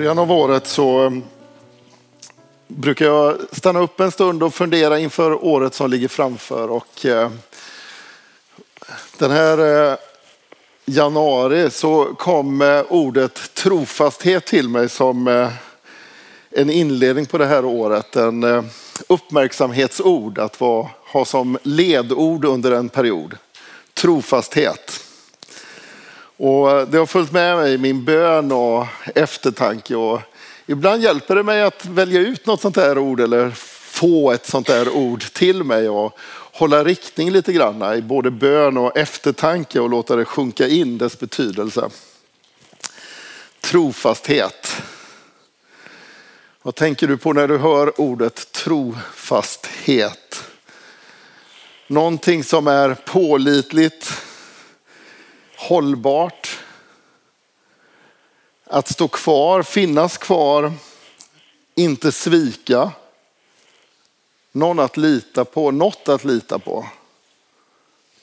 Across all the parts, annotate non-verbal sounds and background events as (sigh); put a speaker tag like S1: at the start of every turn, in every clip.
S1: Början av året så eh, brukar jag stanna upp en stund och fundera inför året som ligger framför. Och eh, den här eh, januari så kom ordet trofasthet till mig som en inledning på det här året. En uppmärksamhetsord att ha som ledord under en period. Trofasthet. Och eh, det har följt med mig i min bön och eftertanke. Och ibland hjälper det mig att välja ut något sånt här ord eller få ett sånt här ord till mig och hålla riktning lite grann i både bön och eftertanke och låta det sjunka in dess betydelse. Trofasthet. Vad tänker du på när du hör ordet trofasthet? Någonting som är pålitligt, hållbart. Att stå kvar, finnas kvar, inte svika. Någon att lita på, något att lita på.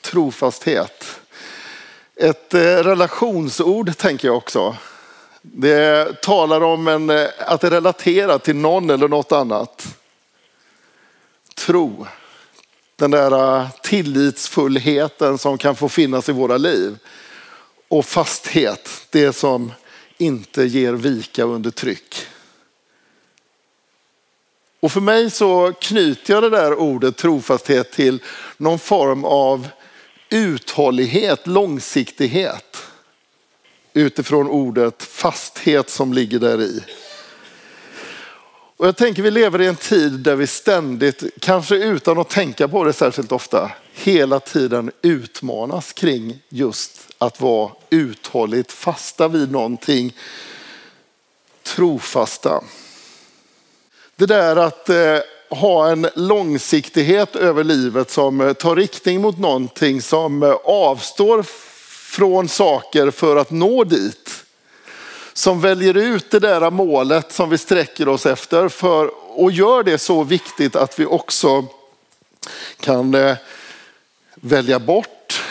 S1: Trofasthet. Ett eh, relationsord tänker jag också. Det talar om en, eh, att det relaterar till någon eller något annat. Tro. Den där eh, tillitsfullheten som kan få finnas i våra liv. Och fasthet, det som inte ger vika under tryck. Och för mig så knyter jag det där ordet trofasthet till någon form av uthållighet, långsiktighet. Utifrån ordet fasthet som ligger där i. Och jag tänker vi lever i en tid där vi ständigt, kanske utan att tänka på det särskilt ofta, hela tiden utmanas kring just att vara uthålligt fasta vid någonting. Trofasta. Det där att eh, ha en långsiktighet över livet som eh, tar riktning mot någonting som eh, avstår från saker för att nå dit. Som väljer ut det där målet som vi sträcker oss efter för, och gör det så viktigt att vi också kan eh, välja bort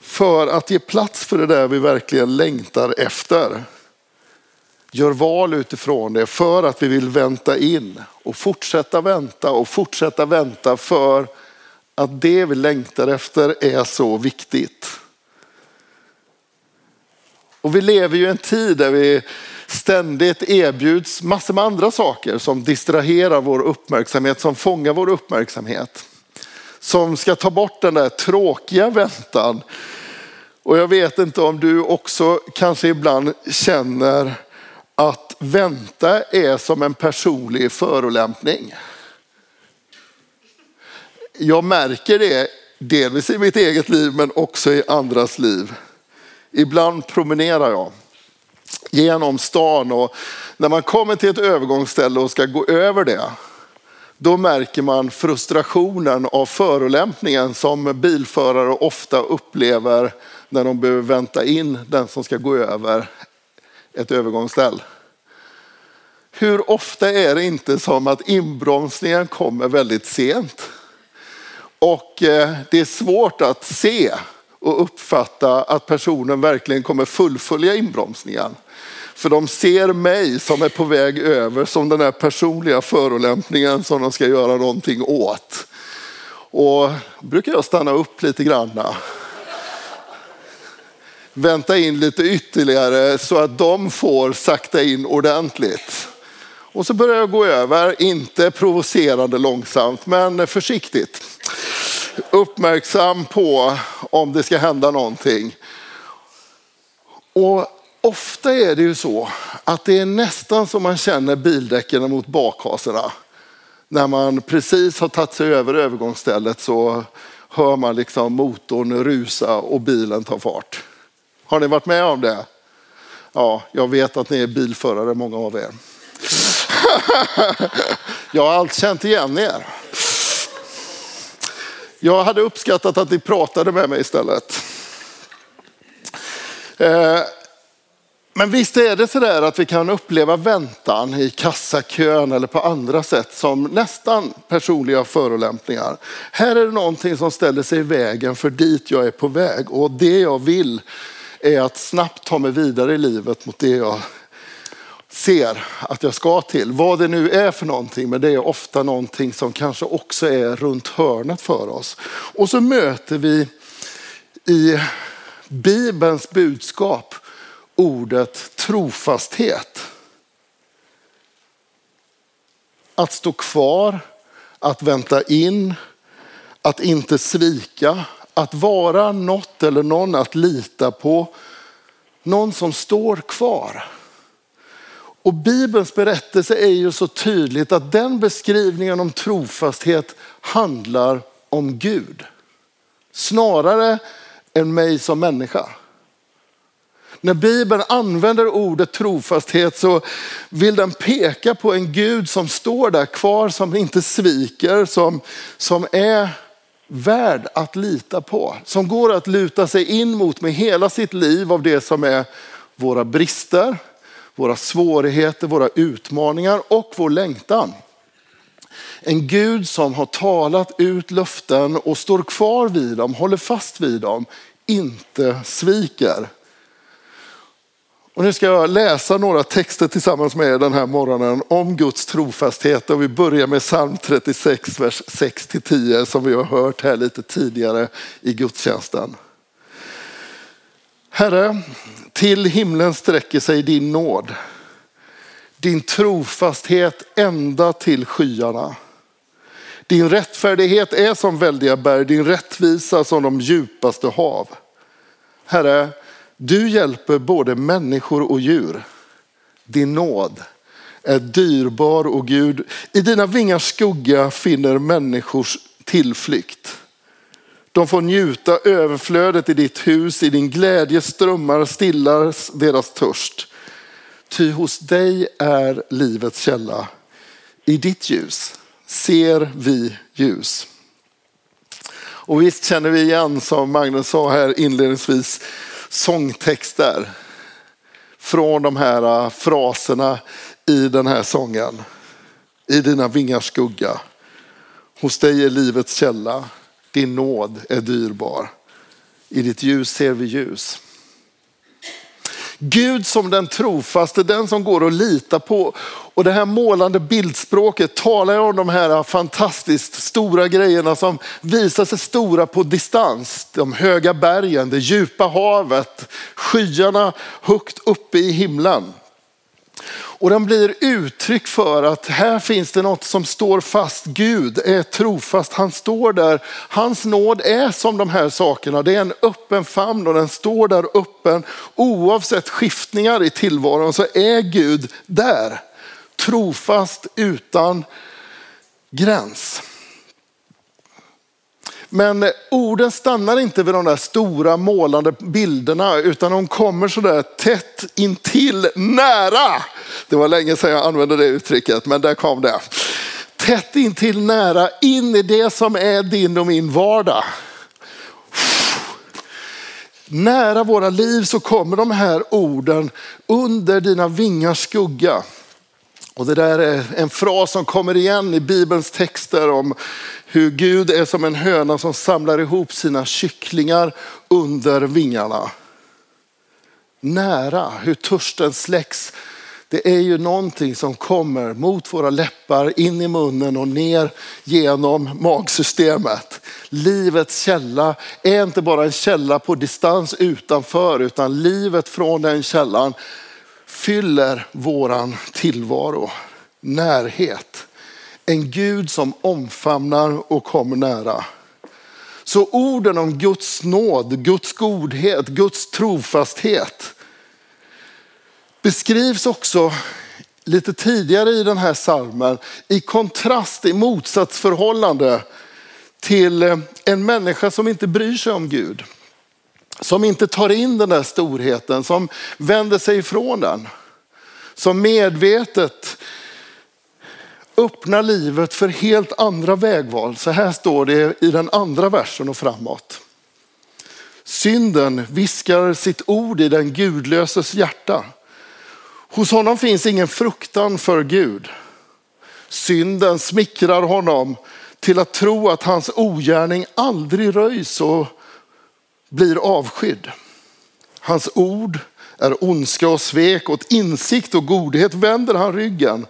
S1: för att ge plats för det där vi verkligen längtar efter gör val utifrån det för att vi vill vänta in och fortsätta vänta och fortsätta vänta för att det vi längtar efter är så viktigt. Och vi lever ju i en tid där vi ständigt erbjuds massor med andra saker som distraherar vår uppmärksamhet, som fångar vår uppmärksamhet. Som ska ta bort den där tråkiga väntan. Och jag vet inte om du också kanske ibland känner att vänta är som en personlig förolämpning. Jag märker det delvis i mitt eget liv men också i andras liv. Ibland promenerar jag genom stan och när man kommer till ett övergångsställe och ska gå över det, då märker man frustrationen av förolämpningen som bilförare ofta upplever när de behöver vänta in den som ska gå över ett övergångsställ. Hur ofta är det inte som att inbromsningen kommer väldigt sent? Och eh, det är svårt att se och uppfatta att personen verkligen kommer fullfölja inbromsningen. För de ser mig som är på väg över som den här personliga förolämpningen som de ska göra någonting åt. Och brukar jag stanna upp lite granna vänta in lite ytterligare så att de får sakta in ordentligt. Och så börjar jag gå över, inte provocerande långsamt, men försiktigt. Uppmärksam på om det ska hända någonting. Och ofta är det ju så att det är nästan som man känner bildäcken mot bakhasorna. När man precis har tagit sig över övergångsstället så hör man liksom motorn rusa och bilen tar fart. Har ni varit med om det? Ja, jag vet att ni är bilförare, många av er. (laughs) jag har allt känt igen er. Jag hade uppskattat att ni pratade med mig istället. Eh, men visst är det så där att vi kan uppleva väntan i kassakön eller på andra sätt som nästan personliga förolämpningar. Här är det någonting som ställer sig i vägen för dit jag är på väg och det jag vill är att snabbt ta mig vidare i livet mot det jag ser att jag ska till. Vad det nu är för någonting, men det är ofta någonting som kanske också är runt hörnet för oss. Och så möter vi i Bibelns budskap ordet trofasthet. Att stå kvar, att vänta in, att inte svika, att vara något eller någon att lita på. Någon som står kvar. Och Bibelns berättelse är ju så tydligt att den beskrivningen om trofasthet handlar om Gud. Snarare än mig som människa. När Bibeln använder ordet trofasthet så vill den peka på en Gud som står där kvar, som inte sviker, som, som är värd att lita på. Som går att luta sig in mot med hela sitt liv av det som är våra brister, våra svårigheter, våra utmaningar och vår längtan. En Gud som har talat ut löften och står kvar vid dem, håller fast vid dem, inte sviker. Och nu ska jag läsa några texter tillsammans med er den här morgonen om Guds trofasthet. Och vi börjar med psalm 36, vers 6-10 som vi har hört här lite tidigare i gudstjänsten. Herre, till himlen sträcker sig din nåd. Din trofasthet ända till skyarna. Din rättfärdighet är som väldiga berg, din rättvisa som de djupaste hav. Herre, du hjälper både människor och djur. Din nåd är dyrbar och Gud, i dina vingars skugga finner människors tillflykt. De får njuta överflödet i ditt hus, i din glädje strömmar stillar deras törst. Ty hos dig är livets källa. I ditt ljus ser vi ljus. Och visst känner vi igen, som Magnus sa här inledningsvis, sångtexter från de här äh, fraserna i den här sången. I dina vingars skugga. Hos dig är livets källa. Din nåd är dyrbar. I ditt ljus ser vi ljus. Gud som den trofaste, den som går att lita på. Och det här målande bildspråket talar om de här fantastiskt stora grejerna som visar sig stora på distans. De höga bergen, det djupa havet, skyarna högt uppe i himlen. Och den blir uttryck för att här finns det något som står fast. Gud är trofast, han står där. Hans nåd är som de här sakerna. Det är en öppen famn och den står där öppen. Oavsett skiftningar i tillvaron så är Gud där. Trofast utan gräns. Men eh, orden stannar inte vid de där stora målande bilderna utan de kommer sådär tätt intill, nära. Det var länge sedan jag använde det uttrycket men där kom det. Tätt intill nära, in i det som är din och min vardag. Nära våra liv så kommer de här orden under dina vingars skugga. Och det där är en fras som kommer igen i Bibelns texter om hur Gud är som en höna som samlar ihop sina kycklingar under vingarna. Nära, hur törsten släcks. Det är ju någonting som kommer mot våra läppar, in i munnen och ner genom magsystemet. Livets källa är inte bara en källa på distans utanför, utan livet från den källan fyller våran tillvaro. Närhet. En Gud som omfamnar och kommer nära. Så orden om Guds nåd, Guds godhet, Guds trofasthet beskrivs också lite tidigare i den här salmen i kontrast, i motsatsförhållande till en människa som inte bryr sig om Gud. Som inte tar in den där storheten, som vänder sig ifrån den. Som medvetet öppnar livet för helt andra vägval. Så här står det i den andra versen och framåt. Synden viskar sitt ord i den gudlöses hjärta. Hos honom finns ingen fruktan för Gud. Synden smickrar honom till att tro att hans ogärning aldrig röjs och blir avskydd. Hans ord är ondska och svek, åt insikt och godhet vänder han ryggen.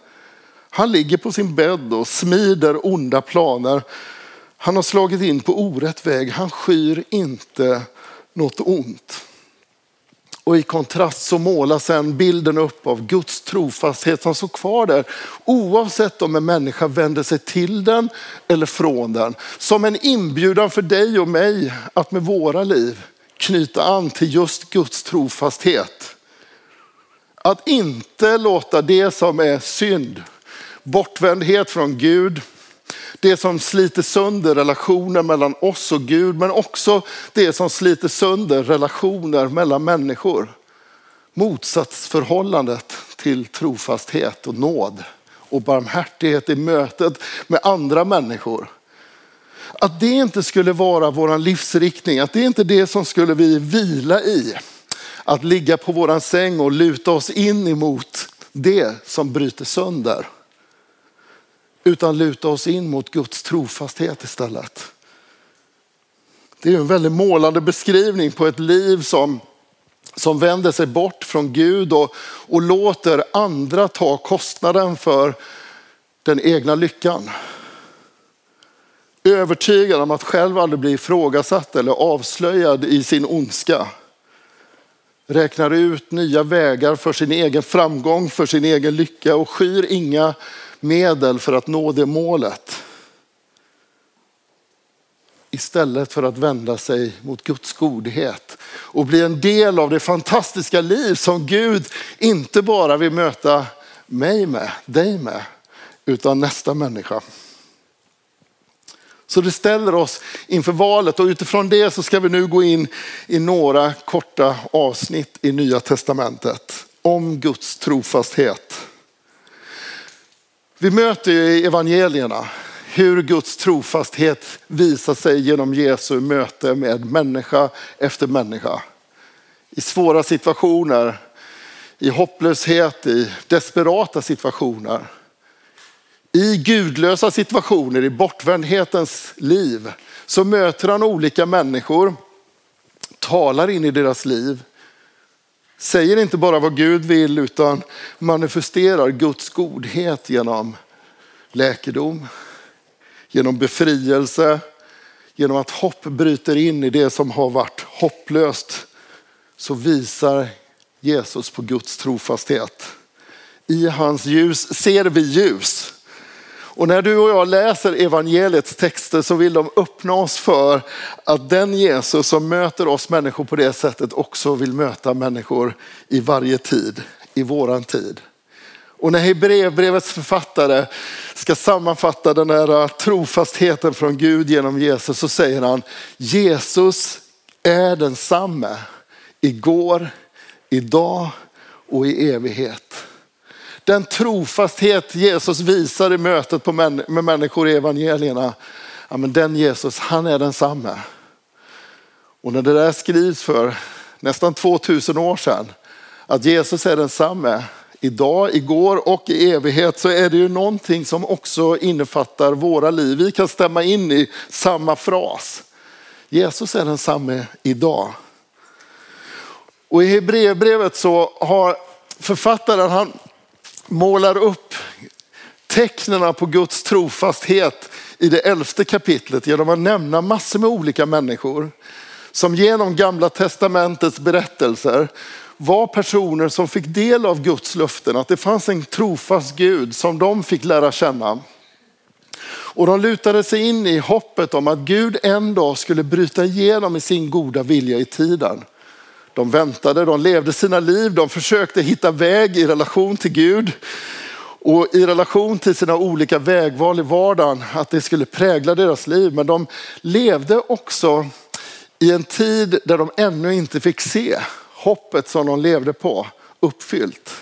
S1: Han ligger på sin bädd och smider onda planer. Han har slagit in på orätt väg. Han skyr inte något ont. Och i kontrast så målas sen bilden upp av Guds trofasthet som står kvar där. Oavsett om en människa vänder sig till den eller från den. Som en inbjudan för dig och mig att med våra liv knyta an till just Guds trofasthet. Att inte låta det som är synd, bortvändhet från Gud, det som sliter sönder relationer mellan oss och Gud, men också det som sliter sönder relationer mellan människor. Motsatsförhållandet till trofasthet och nåd och barmhärtighet i mötet med andra människor. Att det inte skulle vara vår livsriktning, att det inte är det som skulle vi vila i. Att ligga på våran säng och luta oss in emot det som bryter sönder utan luta oss in mot Guds trofasthet istället. Det är en väldigt målande beskrivning på ett liv som, som vänder sig bort från Gud och, och låter andra ta kostnaden för den egna lyckan. Övertygad om att själv aldrig bli ifrågasatt eller avslöjad i sin ondska. Räknar ut nya vägar för sin egen framgång, för sin egen lycka och skyr inga medel för att nå det målet. Istället för att vända sig mot Guds godhet och bli en del av det fantastiska liv som Gud inte bara vill möta mig med, dig med, utan nästa människa. Så det ställer oss inför valet och utifrån det så ska vi nu gå in i några korta avsnitt i Nya Testamentet om Guds trofasthet. Vi möter i evangelierna hur Guds trofasthet visar sig genom Jesu möte med människa efter människa. I svåra situationer, i hopplöshet, i desperata situationer. I gudlösa situationer, i bortvändhetens liv, så möter han olika människor, talar in i deras liv, säger inte bara vad Gud vill utan manifesterar Guds godhet genom läkedom, genom befrielse, genom att hopp bryter in i det som har varit hopplöst så visar Jesus på Guds trofasthet. I hans ljus ser vi ljus. Och när du och jag läser evangeliets texter så vill de öppna oss för att den Jesus som möter oss människor på det sättet också vill möta människor i varje tid, i våran tid. Och när Hebreerbrevets författare ska sammanfatta den här trofastheten från Gud genom Jesus så säger han Jesus är densamme igår, idag och i evighet. Den trofasthet Jesus visar i mötet med människor i evangelierna, ja, men den Jesus, han är densamme. Och när det där skrivs för nästan 2000 år sedan, att Jesus är densamme idag, igår och i evighet, så är det ju någonting som också innefattar våra liv. Vi kan stämma in i samma fras. Jesus är densamme idag. Och i Hebreerbrevet så har författaren, han målar upp tecknen på Guds trofasthet i det elfte kapitlet genom att nämna massor med olika människor som genom gamla testamentets berättelser var personer som fick del av Guds löften, att det fanns en trofast Gud som de fick lära känna. Och de lutade sig in i hoppet om att Gud en dag skulle bryta igenom i sin goda vilja i tiden. De väntade, de levde sina liv, de försökte hitta väg i relation till Gud. och i relation till sina olika vägval i vardagen, att det skulle prägla deras liv. Men de levde också i en tid där de ännu inte fick se hoppet som de levde på uppfyllt.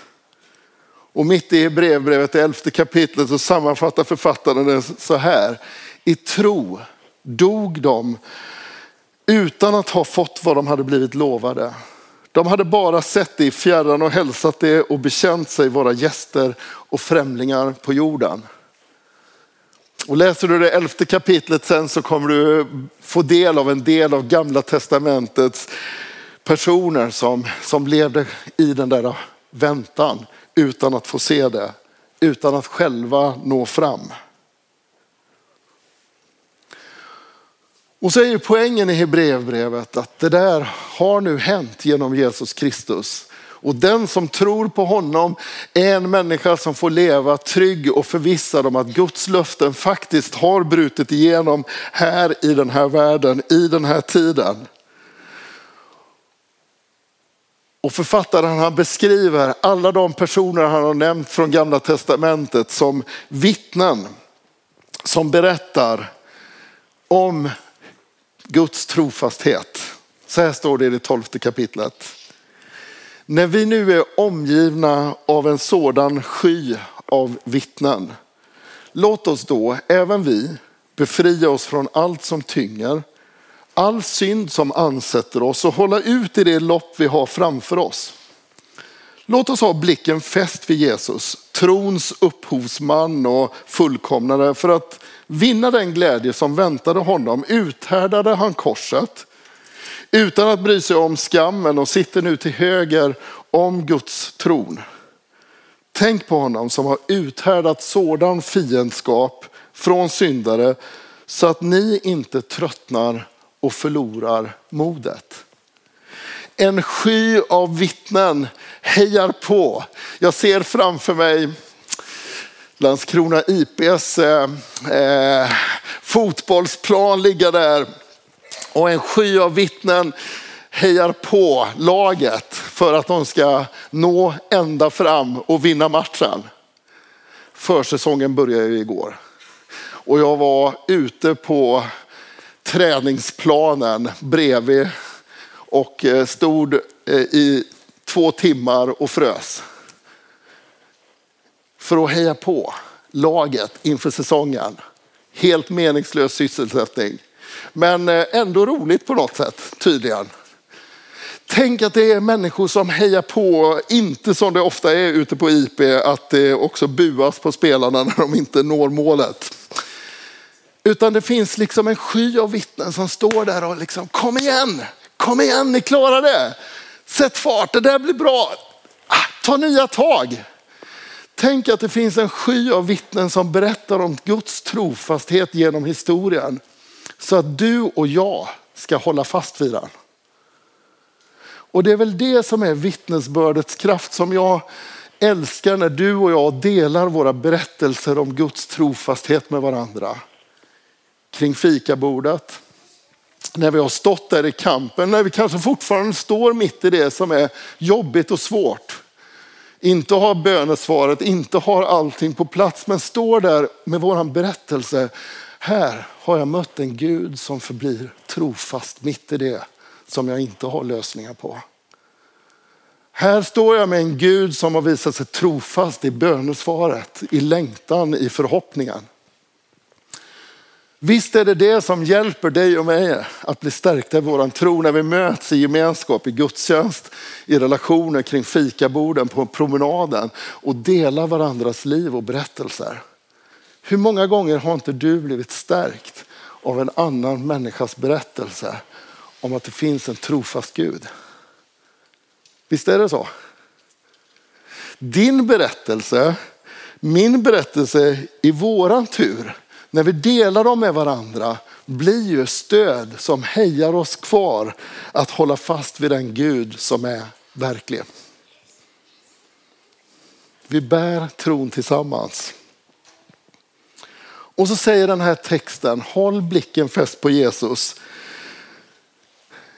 S1: Och mitt i brevbrevet, elfte kapitlet, så sammanfattar författaren det så här. I tro dog de utan att ha fått vad de hade blivit lovade. De hade bara sett det i fjärran och hälsat det och bekänt sig vara gäster och främlingar på jorden. Och läser du det elfte kapitlet sen så kommer du få del av en del av gamla testamentets personer som, som levde i den där väntan utan att få se det, utan att själva nå fram. Och så är ju poängen i Hebreerbrevet att det där har nu hänt genom Jesus Kristus. Och den som tror på honom är en människa som får leva trygg och förvissad om att Guds löften faktiskt har brutit igenom här i den här världen, i den här tiden. Och författaren han beskriver alla de personer han har nämnt från gamla testamentet som vittnen som berättar om Guds trofasthet. Så här står det i det tolfte kapitlet. När vi nu är omgivna av en sådan sky av vittnen, låt oss då, även vi, befria oss från allt som tynger, all synd som ansätter oss och hålla ut i det lopp vi har framför oss. Låt oss ha blicken fäst vid Jesus, trons upphovsman och fullkomnare. För att vinna den glädje som väntade honom uthärdade han korset utan att bry sig om skammen och sitter nu till höger om Guds tron. Tänk på honom som har uthärdat sådan fiendskap från syndare så att ni inte tröttnar och förlorar modet. En sky av vittnen hejar på. Jag ser framför mig Landskrona IPs eh, eh, fotbollsplan ligga där och en sky av vittnen hejar på laget för att de ska nå ända fram och vinna matchen. Försäsongen började ju igår och jag var ute på träningsplanen bredvid och eh, stod eh, i två timmar och frös. För att heja på laget inför säsongen. Helt meningslös sysselsättning. Men eh, ändå roligt på något sätt, tydligen. Tänk att det är människor som hejar på, inte som det ofta är ute på IP, att det också buas på spelarna när de inte når målet. Utan det finns liksom en sky av vittnen som står där och liksom, kom igen, kom igen, ni klarar det. Sätt fart, det där blir bra. Ah, ta nya tag. Tänk att det finns en sky av vittnen som berättar om Guds trofasthet genom historien. Så att du och jag ska hålla fast vid den. Och det är väl det som är vittnesbördets kraft som jag älskar när du och jag delar våra berättelser om Guds trofasthet med varandra kring fikabordet. När vi har stått där i kampen, när vi kanske fortfarande står mitt i det som är jobbigt och svårt. Inte har bönesvaret, inte har allting på plats, men står där med vår berättelse. Här har jag mött en Gud som förblir trofast mitt i det som jag inte har lösningar på. Här står jag med en Gud som har visat sig trofast i bönesvaret, i längtan, i förhoppningen. Visst är det det som hjälper dig och mig att bli stärkta i våran tro när vi möts i gemenskap, i gudstjänst, i relationer kring fikaborden, på promenaden och delar varandras liv och berättelser. Hur många gånger har inte du blivit stärkt av en annan människas berättelse om att det finns en trofast Gud? Visst är det så? Din berättelse, min berättelse i våran tur när vi delar dem med varandra blir ju stöd som hejar oss kvar att hålla fast vid den Gud som är verklig. Vi bär tron tillsammans. Och så säger den här texten, håll blicken fäst på Jesus.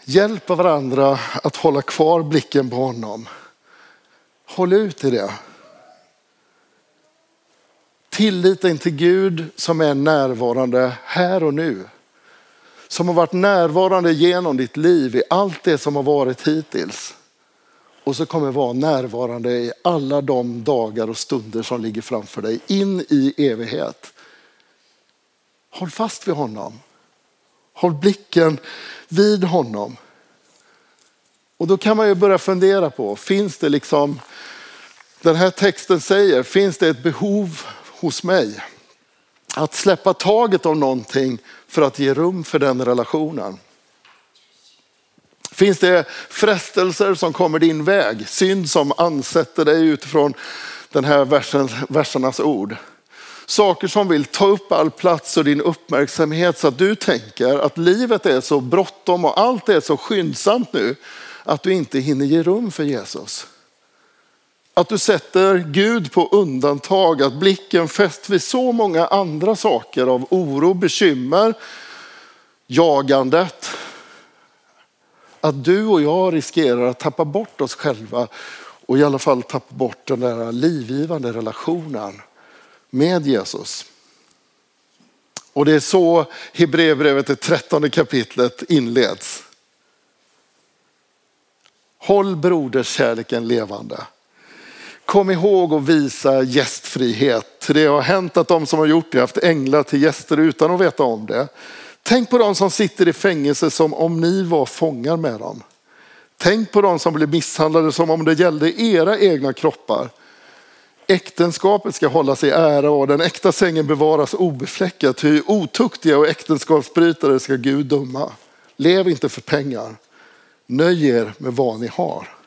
S1: Hjälp varandra att hålla kvar blicken på honom. Håll ut i det. Tilliten till Gud som är närvarande här och nu. Som har varit närvarande genom ditt liv i allt det som har varit hittills. Och så kommer vara närvarande i alla de dagar och stunder som ligger framför dig in i evighet. Håll fast vid honom. Håll blicken vid honom. Och då kan man ju börja fundera på, finns det liksom, den här texten säger, finns det ett behov hos mig att släppa taget om någonting för att ge rum för den relationen? Finns det frestelser som kommer din väg? Synd som ansätter dig utifrån den här versen, versernas ord? Saker som vill ta upp all plats och din uppmärksamhet så att du tänker att livet är så bråttom och allt är så skyndsamt nu att du inte hinner ge rum för Jesus. Att du sätter Gud på undantag, att blicken fäst vid så många andra saker av oro, bekymmer, jagandet. Att du och jag riskerar att tappa bort oss själva och i alla fall tappa bort den där livgivande relationen med Jesus. Och det är så Hebreerbrevet, det trettonde kapitlet inleds. Håll broderskärleken levande. Kom ihåg att visa gästfrihet. Det har hänt att de som har gjort det haft änglar till gäster utan att veta om det. Tänk på de som sitter i fängelse som om ni var fångar med dem. Tänk på de som blir misshandlade som om det gällde era egna kroppar. Äktenskapet ska hållas i ära och den äkta sängen bevaras obefläckat. Hur otuktiga och äktenskapsbrytare ska Gud döma. Lev inte för pengar. Nöj er med vad ni har.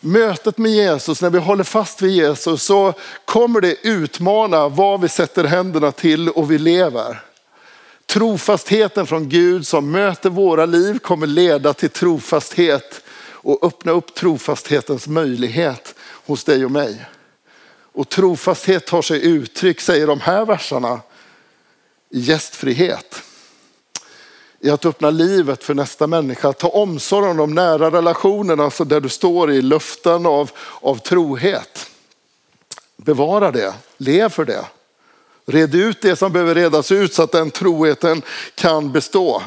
S1: Mötet med Jesus, när vi håller fast vid Jesus så kommer det utmana vad vi sätter händerna till och vi lever. Trofastheten från Gud som möter våra liv kommer leda till trofasthet och öppna upp trofasthetens möjlighet hos dig och mig. Och trofasthet tar sig uttryck, säger de här verserna, i gästfrihet. I att öppna livet för nästa människa, ta omsorg om de nära relationerna alltså där du står i luften av, av trohet. Bevara det, lev för det. Red ut det som behöver redas ut så att den troheten kan bestå.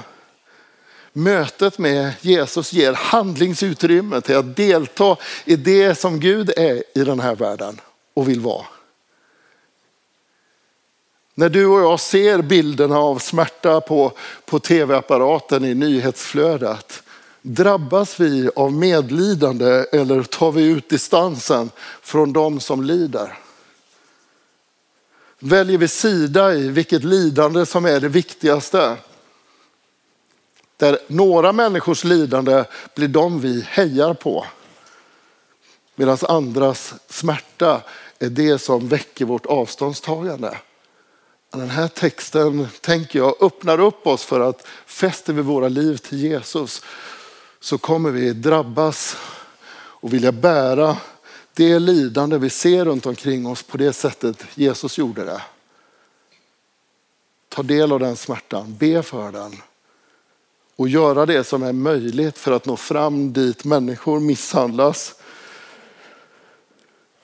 S1: Mötet med Jesus ger handlingsutrymme till att delta i det som Gud är i den här världen och vill vara. När du och jag ser bilderna av smärta på, på tv-apparaten i nyhetsflödet, drabbas vi av medlidande eller tar vi ut distansen från de som lider? Väljer vi sida i vilket lidande som är det viktigaste? Där några människors lidande blir de vi hejar på. Medan andras smärta är det som väcker vårt avståndstagande. Den här texten, tänker jag, öppnar upp oss för att fäster vi våra liv till Jesus så kommer vi drabbas och vilja bära det lidande vi ser runt omkring oss på det sättet Jesus gjorde det. Ta del av den smärtan, be för den och göra det som är möjligt för att nå fram dit människor misshandlas.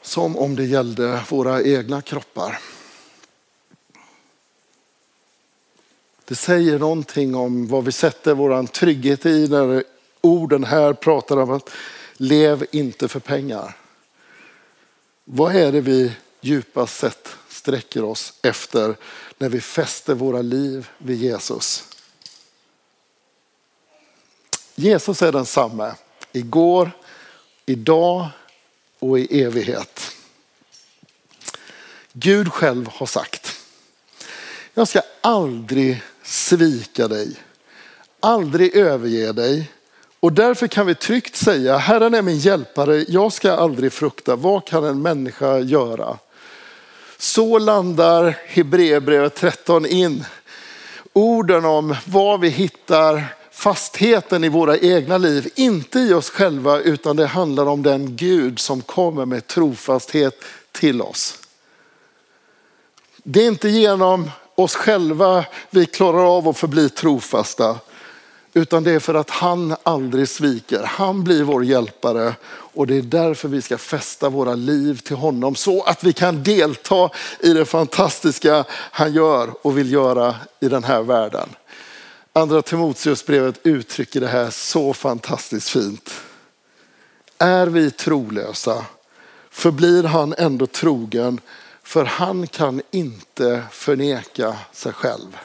S1: Som om det gällde våra egna kroppar. Det säger någonting om vad vi sätter vår trygghet i när orden här pratar om att lev inte för pengar. Vad är det vi djupast sett sträcker oss efter när vi fäster våra liv vid Jesus? Jesus är densamme igår, idag och i evighet. Gud själv har sagt, jag ska aldrig svika dig, aldrig överge dig. Och därför kan vi tryggt säga, Herren är min hjälpare, jag ska aldrig frukta. Vad kan en människa göra? Så landar Hebreerbrevet 13 in. Orden om var vi hittar fastheten i våra egna liv, inte i oss själva utan det handlar om den Gud som kommer med trofasthet till oss. Det är inte genom oss själva vi klarar av att förbli trofasta. Utan det är för att han aldrig sviker. Han blir vår hjälpare och det är därför vi ska fästa våra liv till honom så att vi kan delta i det fantastiska han gör och vill göra i den här världen. Andra Timoteusbrevet uttrycker det här så fantastiskt fint. Är vi trolösa förblir han ändå trogen för han kan inte förneka sig själv.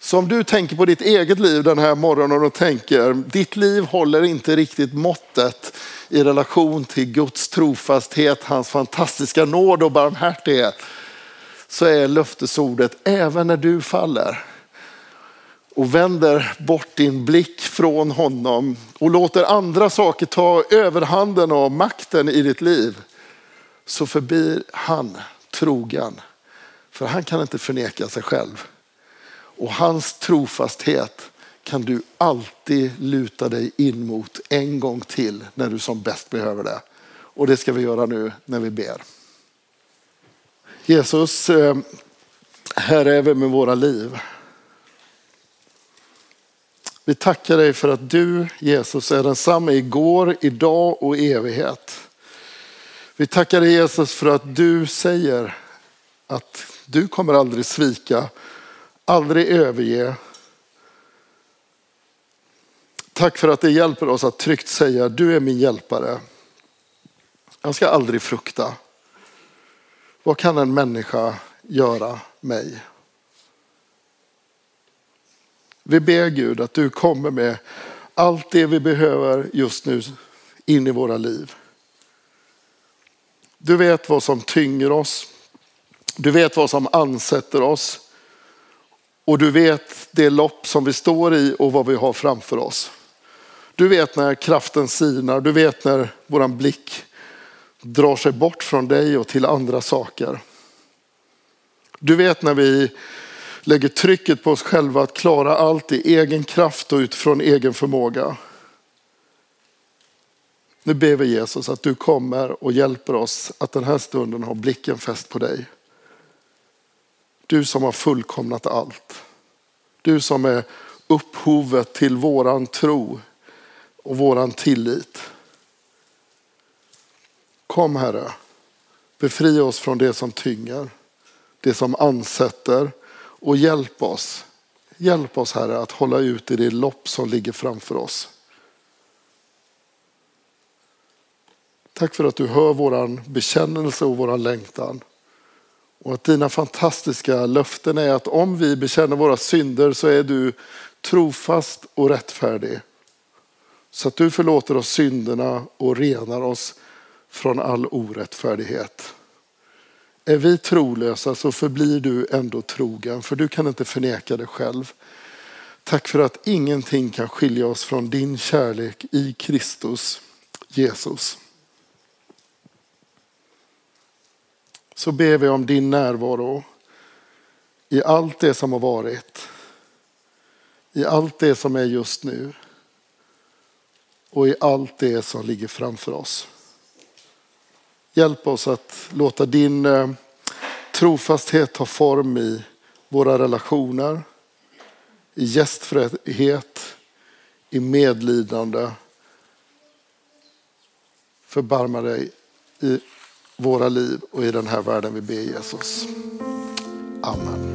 S1: Så om du tänker på ditt eget liv den här morgonen och tänker ditt liv håller inte riktigt måttet i relation till Guds trofasthet, hans fantastiska nåd och barmhärtighet. Så är löftesordet även när du faller och vänder bort din blick från honom och låter andra saker ta överhanden och makten i ditt liv så förblir han trogen. För han kan inte förneka sig själv. Och hans trofasthet kan du alltid luta dig in mot en gång till när du som bäst behöver det. Och det ska vi göra nu när vi ber. Jesus, eh, här är vi med våra liv. Vi tackar dig för att du, Jesus, är densamma igår, idag och i evighet. Vi tackar dig Jesus för att du säger att du kommer aldrig svika, aldrig överge. Tack för att det hjälper oss att tryggt säga du är min hjälpare. Jag ska aldrig frukta. Vad kan en människa göra mig? Vi ber Gud att du kommer med allt det vi behöver just nu in i våra liv. Du vet vad som tynger oss. Du vet vad som ansätter oss. Och du vet det lopp som vi står i och vad vi har framför oss. Du vet när kraften sinar. Du vet när våran blick drar sig bort från dig och till andra saker. Du vet när vi lägger trycket på oss själva att klara allt i egen kraft och utifrån egen förmåga. Nu ber vi Jesus att du kommer och hjälper oss att den här stunden ha blicken fäst på dig. Du som har fullkomnat allt. Du som är upphovet till våran tro och våran tillit. Kom Herre, befria oss från det som tynger, det som ansätter och hjälp oss. Hjälp oss Herre att hålla ut i det lopp som ligger framför oss. Tack för att du hör våran bekännelse och våran längtan. Och att dina fantastiska löften är att om vi bekänner våra synder så är du trofast och rättfärdig. Så att du förlåter oss synderna och renar oss från all orättfärdighet. Är vi trolösa så förblir du ändå trogen för du kan inte förneka dig själv. Tack för att ingenting kan skilja oss från din kärlek i Kristus Jesus. Så ber vi om din närvaro i allt det som har varit. I allt det som är just nu. Och i allt det som ligger framför oss. Hjälp oss att låta din eh, trofasthet ta form i våra relationer, i gästfrihet, i medlidande. Förbarma dig i våra liv och i den här världen vi ber Jesus. Amen.